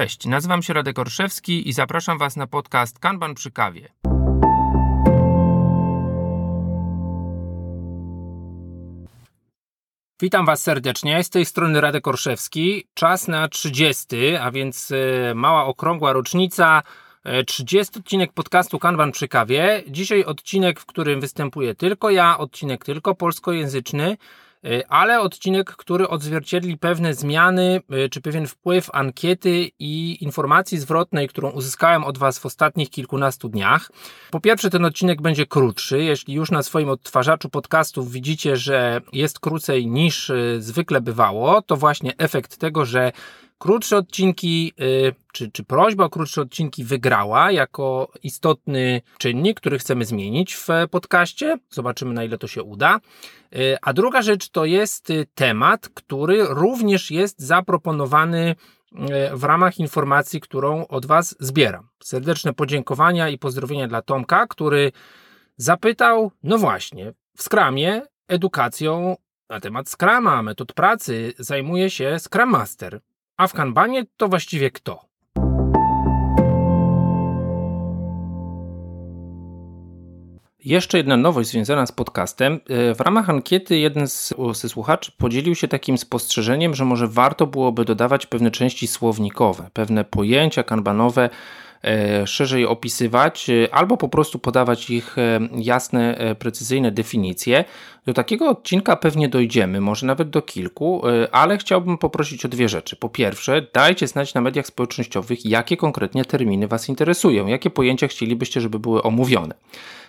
Cześć, nazywam się Radek Orszewski i zapraszam Was na podcast Kanban przy kawie. Witam Was serdecznie, z tej strony Radek Orszewski. Czas na 30, a więc e, mała okrągła rocznica, 30 e, odcinek podcastu Kanban przy kawie. Dzisiaj odcinek, w którym występuję tylko ja, odcinek tylko polskojęzyczny. E, ale odcinek, który odzwierciedli pewne zmiany, e, czy pewien wpływ ankiety i informacji zwrotnej, którą uzyskałem od Was w ostatnich kilkunastu dniach. Po pierwsze, ten odcinek będzie krótszy. Jeśli już na swoim odtwarzaczu podcastów widzicie, że jest krócej niż e, zwykle bywało, to właśnie efekt tego, że krótsze odcinki, czy, czy prośba o krótsze odcinki wygrała jako istotny czynnik, który chcemy zmienić w podcaście. Zobaczymy, na ile to się uda. Y, a druga rzecz to jest y, temat, który również jest zaproponowany y, w ramach informacji, którą od Was zbieram. Serdeczne podziękowania i pozdrowienia dla Tomka, który zapytał, no właśnie, w Skramie edukacją na temat Scrama, metod pracy zajmuje się Scrum Master, a w Kanbanie to właściwie kto? Jeszcze jedna nowość związana z podcastem. E, w ramach ankiety jeden z, ze słuchaczy podzielił się takim spostrzeżeniem, że może warto byłoby dodawać pewne części słownikowe, pewne pojęcia kanbanowe e, szerzej opisywać, e, albo po prostu podawać ich jasne, precyzyjne definicje. Do takiego odcinka pewnie dojdziemy, może nawet do kilku, ale chciałbym poprosić o dwie rzeczy. Po pierwsze, dajcie znać na mediach społecznościowych, jakie konkretnie terminy Was interesują, jakie pojęcia chcielibyście, żeby były omówione.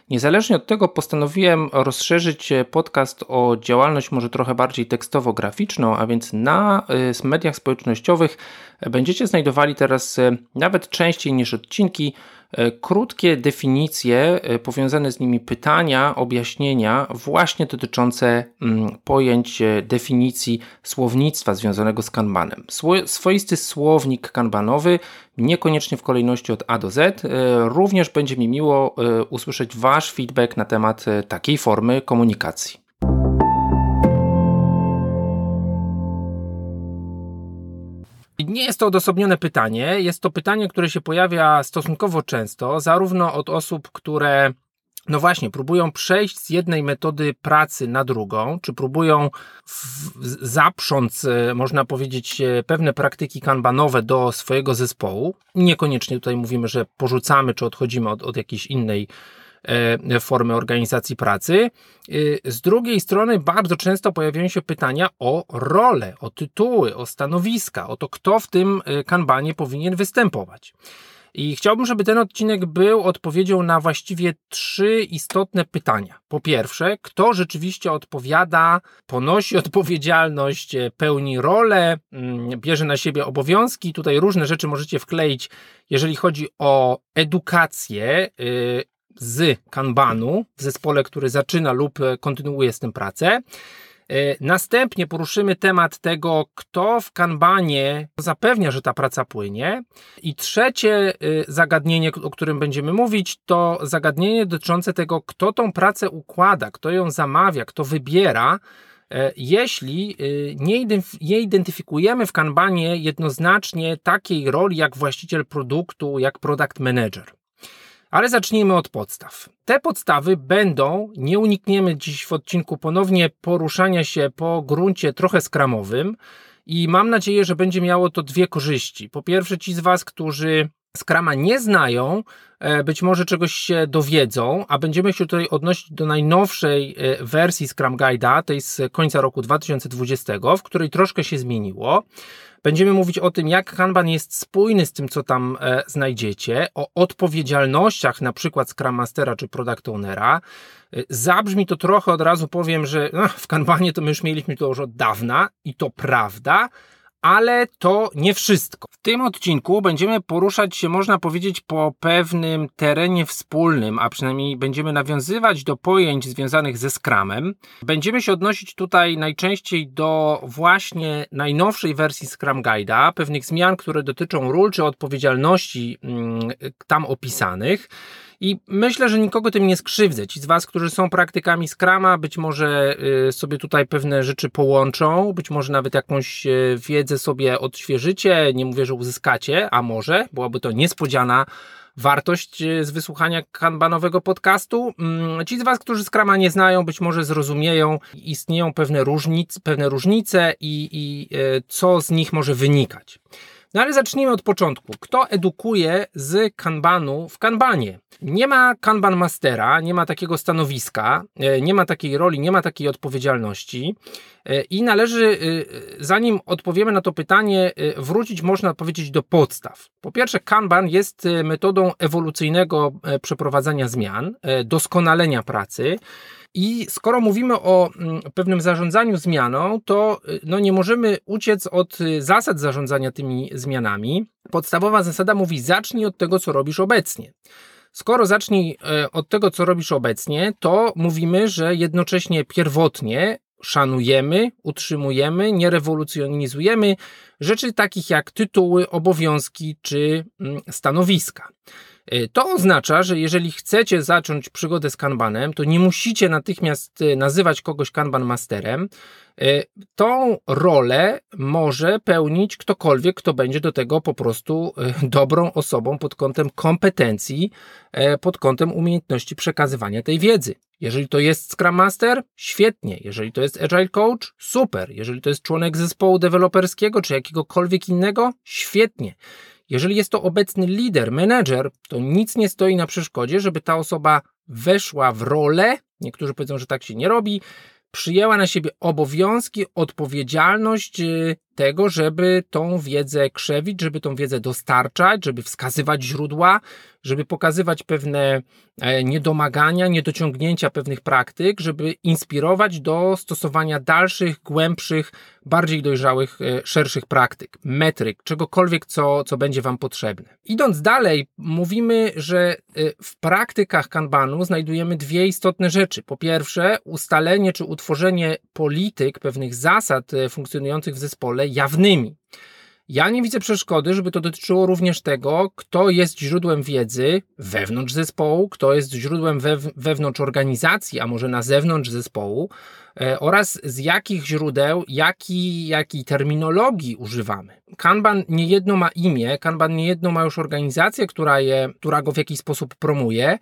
Niezależnie od tego postanowiłem rozszerzyć e, podcast o działalność może trochę bardziej tekstowo-graficzną, a więc na e, mediach społecznościowych. Będziecie znajdowali teraz e, nawet częściej niż odcinki E, krótkie definicje, e, powiązane z nimi pytania, objaśnienia, właśnie dotyczące mm, pojęć e, definicji słownictwa związanego z kanbanem. Swoisty słownik kanbanowy, niekoniecznie w kolejności od A do Z. Również będzie mi miło usłyszeć Wasz feedback na temat takiej formy komunikacji. Nie jest to odosobnione pytanie. Jest to pytanie, które się pojawia stosunkowo często, zarówno od osób, które no właśnie, próbują przejść z jednej metody pracy na drugą, czy próbują zaprząc, e, można powiedzieć, e, pewne praktyki kanbanowe do swojego zespołu. Niekoniecznie tutaj mówimy, że porzucamy, czy odchodzimy od, od jakiejś innej formy organizacji pracy. E, z drugiej strony bardzo często pojawiają się pytania o rolę, o tytuły, o stanowiska, o to, kto w tym e, kanbanie powinien występować. I chciałbym, żeby ten odcinek był odpowiedzią na właściwie trzy istotne pytania. Po pierwsze, kto rzeczywiście odpowiada, ponosi odpowiedzialność, pełni rolę, mm, bierze na siebie obowiązki. Tutaj różne rzeczy możecie wkleić, jeżeli chodzi o edukację z Kanbanu w zespole, który zaczyna lub kontynuuje z tym pracę. E, następnie poruszymy temat tego, kto w kanbanie zapewnia, że ta praca płynie. I trzecie e, zagadnienie, o którym będziemy mówić, to zagadnienie dotyczące tego, kto tą pracę układa, kto ją zamawia, kto wybiera. E, jeśli nie identyfikujemy w kanbanie jednoznacznie takiej roli jak właściciel produktu, jak product manager. Ale zacznijmy od podstaw. Te podstawy będą, nie unikniemy dziś w odcinku ponownie poruszania się po gruncie trochę skramowym i mam nadzieję, że będzie miało to dwie korzyści. Po pierwsze, ci z Was, którzy Skrama nie znają, e, być może czegoś się dowiedzą, a będziemy się tutaj odnosić do najnowszej e, wersji Scrum Guide'a, tej z końca roku 2020, w której troszkę się zmieniło. Będziemy mówić o tym, jak Kanban jest spójny z tym, co tam e, znajdziecie, o odpowiedzialnościach na przykład Scrum Mastera czy Product Ownera. Zabrzmi to trochę, od razu powiem, że no, w Kanbanie to my już mieliśmy to już od dawna i to prawda, ale to nie wszystko. W tym odcinku będziemy poruszać się, można powiedzieć, po pewnym terenie wspólnym, a przynajmniej będziemy nawiązywać do pojęć związanych ze Scrumem. Będziemy się odnosić tutaj najczęściej do właśnie najnowszej wersji Scrum Guide'a, pewnych zmian, które dotyczą ról czy odpowiedzialności mm, tam opisanych. I myślę, że nikogo tym nie skrzywdzę. Ci z Was, którzy są praktykami Scrama, być może y, sobie tutaj pewne rzeczy połączą, być może nawet jakąś y, wiedzę sobie odświeżycie. Nie mówię, że uzyskacie, a może byłaby to niespodziana wartość y, z wysłuchania kanbanowego podcastu. Mm, ci z Was, którzy Scrama nie znają, być może zrozumieją, istnieją pewne, różnic, pewne różnice i, i co z nich może wynikać. No ale zacznijmy od początku. Kto edukuje z kanbanu w kanbanie? Nie ma kanban mastera, nie ma takiego stanowiska, e, nie ma takiej roli, nie ma takiej odpowiedzialności i należy, e, zanim odpowiemy na to pytanie, wrócić można powiedzieć do podstaw. Po pierwsze, kanban jest metodą ewolucyjnego przeprowadzania zmian, doskonalenia pracy. I skoro mówimy o mm, pewnym zarządzaniu zmianą, to y, no nie możemy uciec od y, zasad zarządzania tymi zmianami. Podstawowa zasada mówi: zacznij od tego, co robisz obecnie. Skoro zacznij e, od tego, co robisz obecnie, to mówimy, że jednocześnie pierwotnie szanujemy, utrzymujemy, nie rewolucjonizujemy rzeczy takich jak tytuły, obowiązki czy mm, stanowiska. E, to oznacza, że jeżeli chcecie zacząć przygodę z Kanbanem, to nie musicie natychmiast e, nazywać kogoś Kanban Masterem. E, tą rolę może pełnić ktokolwiek, kto będzie do tego po prostu dobrą osobą pod kątem kompetencji, pod kątem umiejętności przekazywania tej wiedzy. Jeżeli to jest Scrum Master, świetnie. Jeżeli to jest Agile Coach, super. Jeżeli to jest członek zespołu deweloperskiego czy jakiegokolwiek innego, świetnie. Jeżeli jest to obecny lider, menedżer, to nic nie stoi na przeszkodzie, żeby ta osoba weszła w rolę. Niektórzy powiedzą, że tak się nie robi, przyjęła na siebie obowiązki, odpowiedzialność y, tego, żeby tą wiedzę krzewić, żeby tą wiedzę dostarczać, żeby wskazywać źródła, żeby pokazywać pewne e, niedomagania, niedociągnięcia pewnych praktyk, żeby inspirować do stosowania dalszych, głębszych, bardziej dojrzałych, e, szerszych praktyk, metryk, czegokolwiek, co, co będzie Wam potrzebne. Idąc dalej, mówimy, że e, w praktykach Kanbanu znajdujemy dwie istotne rzeczy. Po pierwsze, ustalenie czy utworzenie polityk, pewnych zasad funkcjonujących w zespole, jawnymi. Ja nie widzę przeszkody, żeby to dotyczyło również tego, kto jest źródłem wiedzy wewnątrz zespołu, kto jest źródłem wewnątrz organizacji, a może na zewnątrz zespołu, e, oraz z jakich źródeł, jaki, jakiej terminologii używamy. Kanban nie jedno ma imię, Kanban nie jedno ma już organizację, która, je, która go w jakiś sposób promuje.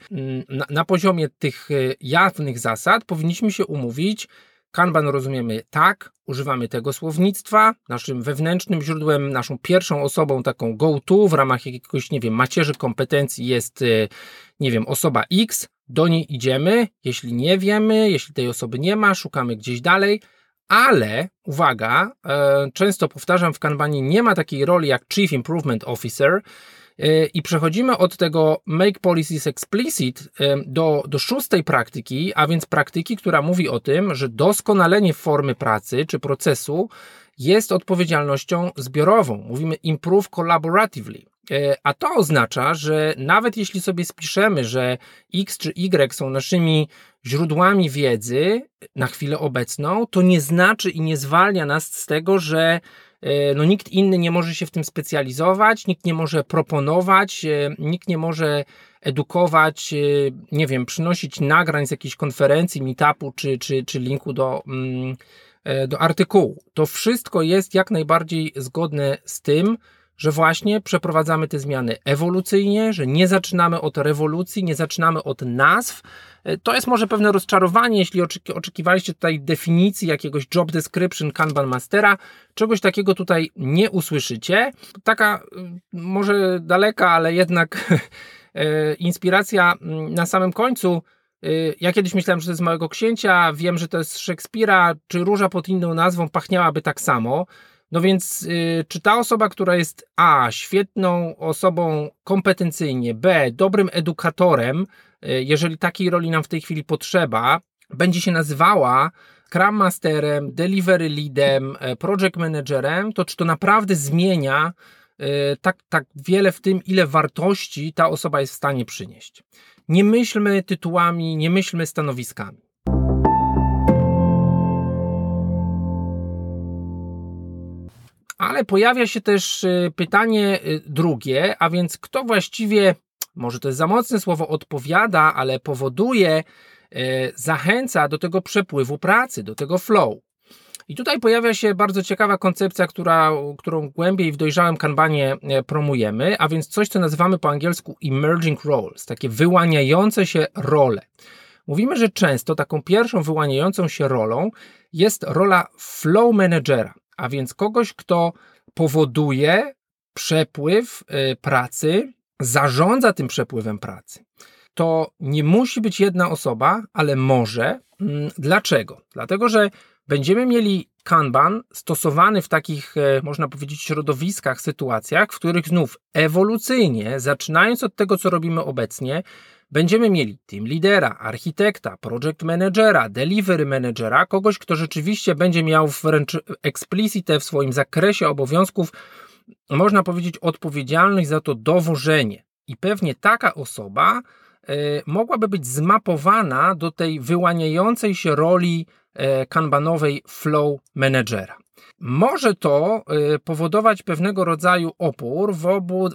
Na, na poziomie tych e, jawnych zasad powinniśmy się umówić, Kanban rozumiemy tak, używamy tego słownictwa. Naszym wewnętrznym źródłem, naszą pierwszą osobą, taką go-to w ramach jakiegoś, nie wiem, macierzy kompetencji jest, y, nie wiem, osoba X. Do niej idziemy. Jeśli nie wiemy, jeśli tej osoby nie ma, szukamy gdzieś dalej. Ale uwaga, e, często powtarzam w Kanbanie, nie ma takiej roli jak Chief Improvement Officer. E, I przechodzimy od tego Make Policies Explicit e, do, do szóstej praktyki, a więc praktyki, która mówi o tym, że doskonalenie formy pracy czy procesu jest odpowiedzialnością zbiorową. Mówimy improve collaboratively. E, a to oznacza, że nawet jeśli sobie spiszemy, że X czy Y są naszymi źródłami wiedzy na chwilę obecną, to nie znaczy i nie zwalnia nas z tego, że E, no nikt inny nie może się w tym specjalizować, nikt nie może proponować, e, nikt nie może edukować, nie wiem, przynosić nagrań z jakiejś konferencji, meetupu czy, czy, czy linku do, mm, do artykułu. To wszystko jest jak najbardziej zgodne z tym, że właśnie przeprowadzamy te zmiany ewolucyjnie, że nie zaczynamy od rewolucji, nie zaczynamy od nazw. E, to jest może pewne rozczarowanie, jeśli oczekiwaliście tutaj definicji jakiegoś job description Kanban Mastera. Czegoś takiego tutaj nie usłyszycie. Taka y, może daleka, ale jednak e, inspiracja na samym końcu. Ja kiedyś myślałem, że to jest Małego Księcia, wiem, że to jest Szekspira, czy Róża pod inną nazwą pachniałaby tak samo. No więc, yy, czy ta osoba, która jest A, świetną osobą kompetencyjnie, B, dobrym edukatorem, yy, jeżeli takiej roli nam w tej chwili potrzeba, będzie się nazywała Scrum Masterem, Delivery Leadem, y, Project Managerem, to czy to naprawdę zmienia yy, tak, tak wiele w tym, ile wartości ta osoba jest w stanie przynieść. Nie myślmy tytułami, nie myślmy stanowiskami. Ale pojawia się też y, pytanie y, drugie, a więc kto właściwie może to jest za mocne słowo, odpowiada, ale powoduje, zachęca do tego przepływu pracy, do tego flow. I tutaj pojawia się bardzo ciekawa koncepcja, która, którą głębiej w dojrzałym kanbanie e, promujemy, a więc coś, co nazywamy po angielsku emerging roles, takie wyłaniające się role. Mówimy, że często taką pierwszą wyłaniającą się rolą jest rola flow managera, a więc kogoś, kto powoduje przepływ e, pracy, zarządza tym przepływem pracy. To nie musi być jedna osoba, ale może. Mm, dlaczego? Dlatego, że będziemy mieli Kanban stosowany w takich, e, można powiedzieć, środowiskach, sytuacjach, w których znów ewolucyjnie, zaczynając od tego, co robimy obecnie, będziemy mieli team lidera, architekta, project managera, delivery managera, kogoś, kto rzeczywiście będzie miał wręcz explicite w swoim zakresie obowiązków, można powiedzieć, odpowiedzialność za to dowożenie. I pewnie taka osoba y, mogłaby być zmapowana do tej wyłaniającej się roli E, kanbanowej flow managera. Może to e, powodować pewnego rodzaju opór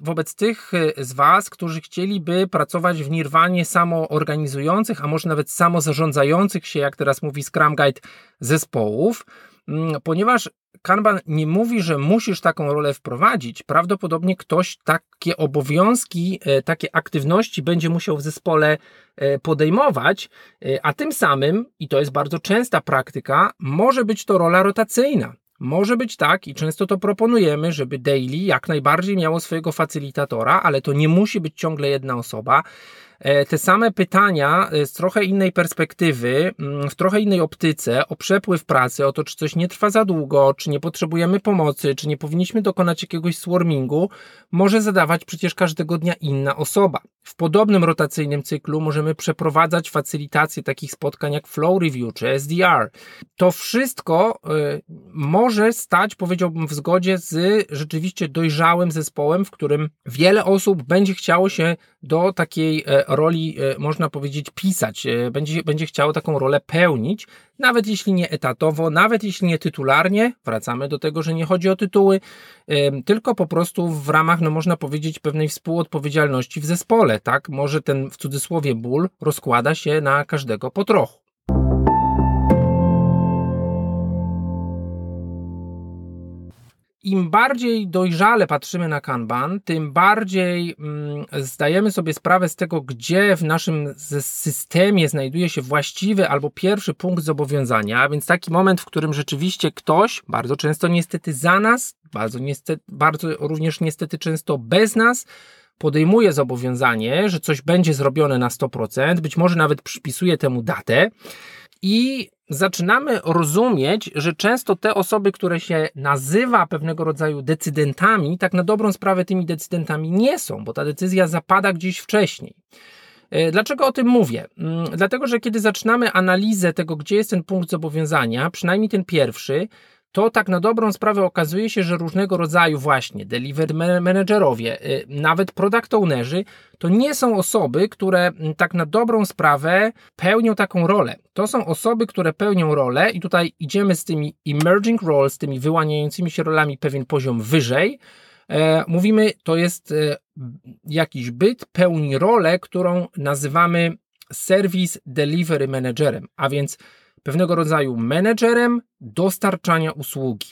wobec tych e, z Was, którzy chcieliby pracować w nirwanie samoorganizujących, a może nawet samozarządzających się, jak teraz mówi Scrum Guide, zespołów, mm, ponieważ Kanban nie mówi, że musisz taką rolę wprowadzić. Prawdopodobnie ktoś takie obowiązki, e, takie aktywności będzie musiał w zespole podejmować, a tym samym, i to jest bardzo częsta praktyka, może być to rola rotacyjna. Może być tak i często to proponujemy, żeby daily jak najbardziej miało swojego facylitatora, ale to nie musi być ciągle jedna osoba. E, te same pytania e, z trochę innej perspektywy, mm, w trochę innej optyce o przepływ pracy, o to, czy coś nie trwa za długo, czy nie potrzebujemy pomocy, czy nie powinniśmy dokonać jakiegoś swarmingu, może zadawać przecież każdego dnia inna osoba. W podobnym rotacyjnym cyklu możemy przeprowadzać facylitację takich spotkań jak Flow Review czy SDR. To wszystko e, może stać, powiedziałbym, w zgodzie z rzeczywiście dojrzałym zespołem, w którym wiele osób będzie chciało się do takiej roli, e, można powiedzieć, pisać, e, będzie, będzie chciało taką rolę pełnić, nawet jeśli nie etatowo, nawet jeśli nie tytularnie, wracamy do tego, że nie chodzi o tytuły, e, tylko po prostu w ramach, no można powiedzieć, pewnej współodpowiedzialności w zespole, tak? Może ten w cudzysłowie ból rozkłada się na każdego po trochu. Im bardziej dojrzale patrzymy na Kanban, tym bardziej mm, zdajemy sobie sprawę z tego, gdzie w naszym systemie znajduje się właściwy albo pierwszy punkt zobowiązania, a więc taki moment, w którym rzeczywiście ktoś, bardzo często niestety za nas, bardzo, niestety, bardzo również niestety często bez nas, podejmuje zobowiązanie, że coś będzie zrobione na 100%, być może nawet przypisuje temu datę i zaczynamy rozumieć, że często te osoby, które się nazywa pewnego rodzaju decydentami, tak na dobrą sprawę tymi decydentami nie są, bo ta decyzja zapada gdzieś wcześniej. E, dlaczego o tym mówię? Mm, dlatego, że kiedy zaczynamy analizę tego, gdzie jest ten punkt zobowiązania, przynajmniej ten pierwszy, to tak na dobrą sprawę okazuje się, że różnego rodzaju właśnie delivery managerowie, y, nawet product ownerzy, to nie są osoby, które mm, tak na dobrą sprawę pełnią taką rolę. To są osoby, które pełnią rolę i tutaj idziemy z tymi emerging roles, z tymi wyłaniającymi się rolami pewien poziom wyżej. E, mówimy, to jest e, jakiś byt, pełni rolę, którą nazywamy Service Delivery Managerem, a więc pewnego rodzaju menedżerem dostarczania usługi.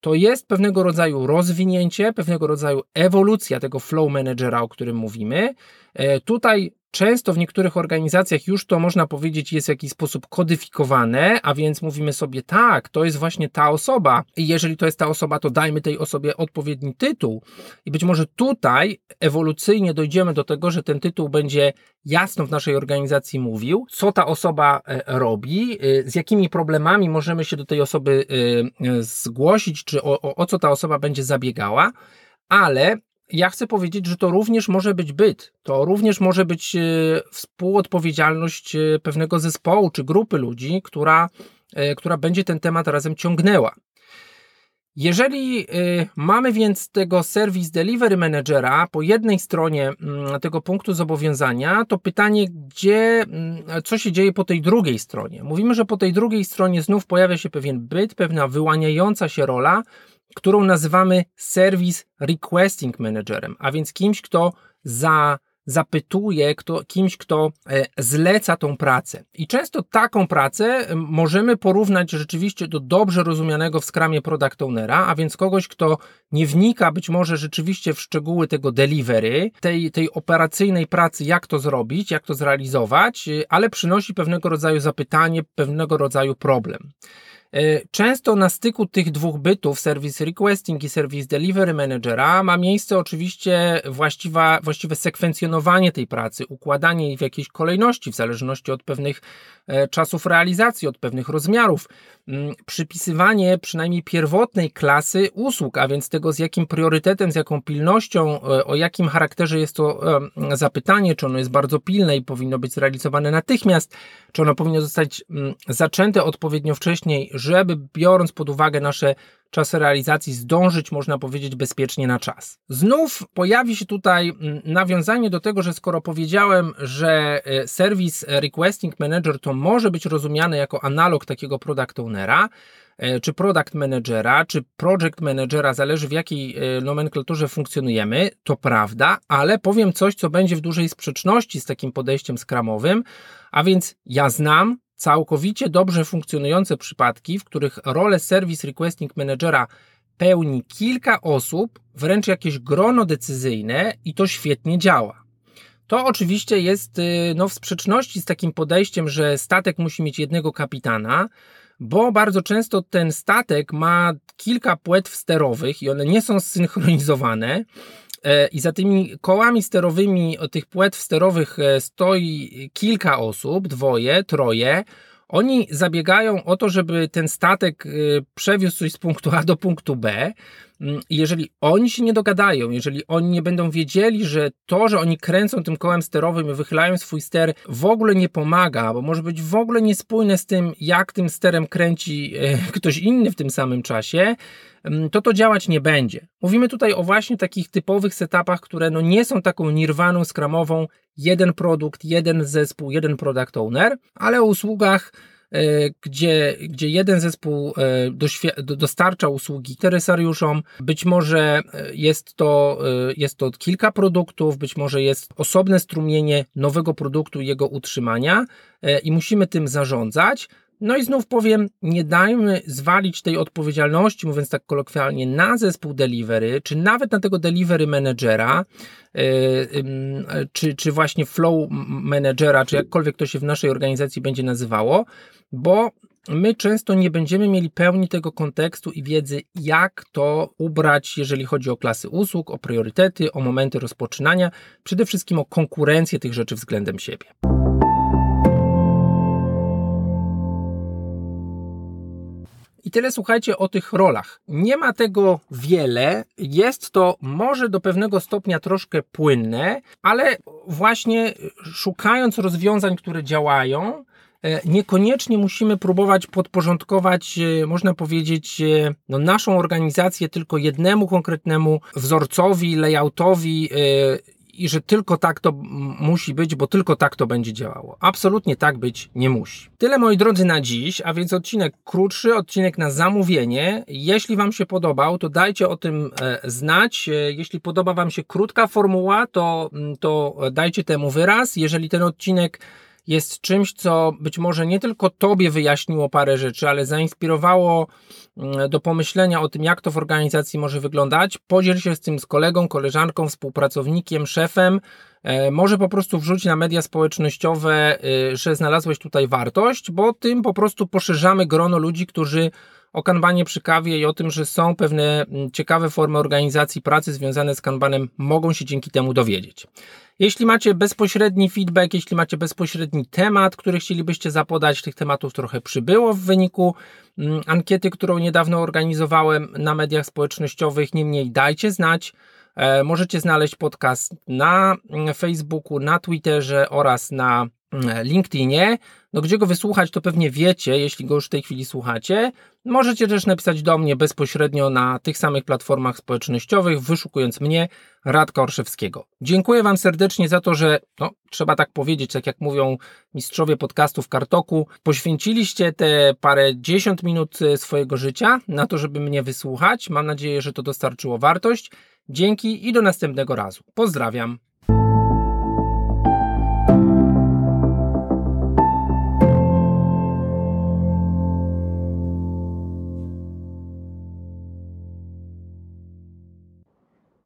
To jest pewnego rodzaju rozwinięcie, pewnego rodzaju ewolucja tego flow managera, o którym mówimy. E, tutaj Często w niektórych organizacjach już to można powiedzieć jest w jakiś sposób kodyfikowane, a więc mówimy sobie tak, to jest właśnie ta osoba. I jeżeli to jest ta osoba, to dajmy tej osobie odpowiedni tytuł. I być może tutaj ewolucyjnie dojdziemy do tego, że ten tytuł będzie jasno w naszej organizacji mówił, co ta osoba e, robi, e, z jakimi problemami możemy się do tej osoby e, zgłosić, czy o, o, o co ta osoba będzie zabiegała, ale ja chcę powiedzieć, że to również może być byt, to również może być e, współodpowiedzialność e, pewnego zespołu czy grupy ludzi, która, e, która będzie ten temat razem ciągnęła. Jeżeli mamy więc tego Service Delivery Managera po jednej stronie mm, tego punktu zobowiązania, to pytanie, gdzie, mm, co się dzieje po tej drugiej stronie? Mówimy, że po tej drugiej stronie znów pojawia się pewien byt, pewna wyłaniająca się rola, którą nazywamy Service Requesting Managerem, a więc kimś, kto za zapytuje kto, kimś, kto e, zleca tą pracę. I często taką pracę możemy porównać rzeczywiście do dobrze rozumianego w skramie product ownera, a więc kogoś, kto nie wnika być może rzeczywiście w szczegóły tego delivery, tej, tej operacyjnej pracy, jak to zrobić, jak to zrealizować, ale przynosi pewnego rodzaju zapytanie, pewnego rodzaju problem. E, często na styku tych dwóch bytów, Service Requesting i Service Delivery Managera, ma miejsce oczywiście właściwa, właściwe sekwencjonowanie tej pracy, układanie jej w jakiejś kolejności, w zależności od pewnych e, czasów realizacji, od pewnych rozmiarów, mm, przypisywanie przynajmniej pierwotnej klasy usług, a więc tego z jakim priorytetem, z jaką pilnością, e, o jakim charakterze jest to zapytanie, czy ono jest bardzo pilne i powinno być zrealizowane natychmiast, czy ono powinno zostać mm, zaczęte odpowiednio wcześniej, żeby biorąc pod uwagę nasze czasy realizacji, zdążyć, można powiedzieć, bezpiecznie na czas. Znów pojawi się tutaj mm, nawiązanie do tego, że skoro powiedziałem, że e, Service Requesting Manager to może być rozumiane jako analog takiego product ownera, e, czy product managera, czy project managera, zależy w jakiej e, nomenklaturze funkcjonujemy, to prawda, ale powiem coś, co będzie w dużej sprzeczności z takim podejściem skramowym, a więc ja znam całkowicie dobrze funkcjonujące przypadki, w których rolę Service Requesting Managera pełni kilka osób, wręcz jakieś grono decyzyjne i to świetnie działa. To oczywiście jest y, no, w sprzeczności z takim podejściem, że statek musi mieć jednego kapitana, bo bardzo często ten statek ma kilka płetw sterowych i one nie są zsynchronizowane. E, I za tymi kołami sterowymi tych płetw sterowych e, stoi kilka osób, dwoje, troje. Oni zabiegają o to, żeby ten statek e, przewiózł coś z punktu A do punktu B. Mm, jeżeli oni się nie dogadają, jeżeli oni nie będą wiedzieli, że to, że oni kręcą tym kołem sterowym i wychylają swój ster, w ogóle nie pomaga, bo może być w ogóle niespójne z tym, jak tym sterem kręci ktoś inny w tym samym czasie, mm, to to działać nie będzie. Mówimy tutaj o właśnie takich typowych setupach, które no nie są taką nirwaną skramową, jeden produkt, jeden zespół, jeden product owner, ale o usługach E, gdzie, gdzie jeden zespół e, dostarcza usługi interesariuszom. Być może e, jest to, jest to kilka produktów, być może jest osobne strumienie nowego produktu i jego utrzymania i musimy tym zarządzać. No i znów powiem, nie dajmy zwalić tej odpowiedzialności, mówiąc tak kolokwialnie, na zespół delivery, czy nawet na tego delivery managera, czy, czy właśnie flow managera, czy jakkolwiek to się w naszej organizacji będzie nazywało, bo my często nie będziemy mieli pełni tego kontekstu i wiedzy, jak to ubrać, jeżeli chodzi o klasy usług, o priorytety, o momenty rozpoczynania, przede wszystkim o konkurencję tych rzeczy względem siebie. I tyle słuchajcie o tych rolach. Nie ma tego wiele, jest to może do pewnego stopnia troszkę płynne, ale właśnie szukając rozwiązań, które działają, E, niekoniecznie musimy próbować podporządkować, e, można powiedzieć, e, no naszą organizację tylko jednemu konkretnemu wzorcowi, layoutowi i że tylko tak to musi być, bo tylko tak to będzie działało. Absolutnie tak być nie musi. Tyle moi drodzy na dziś, a więc odcinek krótszy, odcinek na zamówienie. Jeśli Wam się podobał, to dajcie o tym znać. Jeśli podoba Wam się krótka formuła, to, to dajcie temu wyraz. Jeżeli ten odcinek jest czymś, co być może nie tylko Tobie wyjaśniło parę rzeczy, ale zainspirowało mm, do pomyślenia o tym, jak to w organizacji może wyglądać. Podziel się z tym z kolegą, koleżanką, współpracownikiem, szefem. E, może po prostu wrzuć na media społecznościowe, y, że znalazłeś tutaj wartość, bo tym po prostu poszerzamy grono ludzi, którzy o kanbanie przy kawie i o tym, że są pewne mm, ciekawe formy organizacji pracy związane z kanbanem, mogą się dzięki temu dowiedzieć. Jeśli macie bezpośredni feedback, jeśli macie bezpośredni temat, który chcielibyście zapodać, tych tematów trochę przybyło w wyniku mm, ankiety, którą niedawno organizowałem na mediach społecznościowych. Niemniej dajcie znać. E, możecie znaleźć podcast na mm, Facebooku, na Twitterze oraz na LinkedInie. No, gdzie go wysłuchać, to pewnie wiecie, jeśli go już w tej chwili słuchacie. Możecie też napisać do mnie bezpośrednio na tych samych platformach społecznościowych, wyszukując mnie, Radka Orszewskiego. Dziękuję Wam serdecznie za to, że, no, trzeba tak powiedzieć, tak jak mówią mistrzowie podcastów Kartoku, poświęciliście te parę dziesiąt minut e, swojego życia na to, żeby mnie wysłuchać. Mam nadzieję, że to dostarczyło wartość. Dzięki i do następnego razu. Pozdrawiam.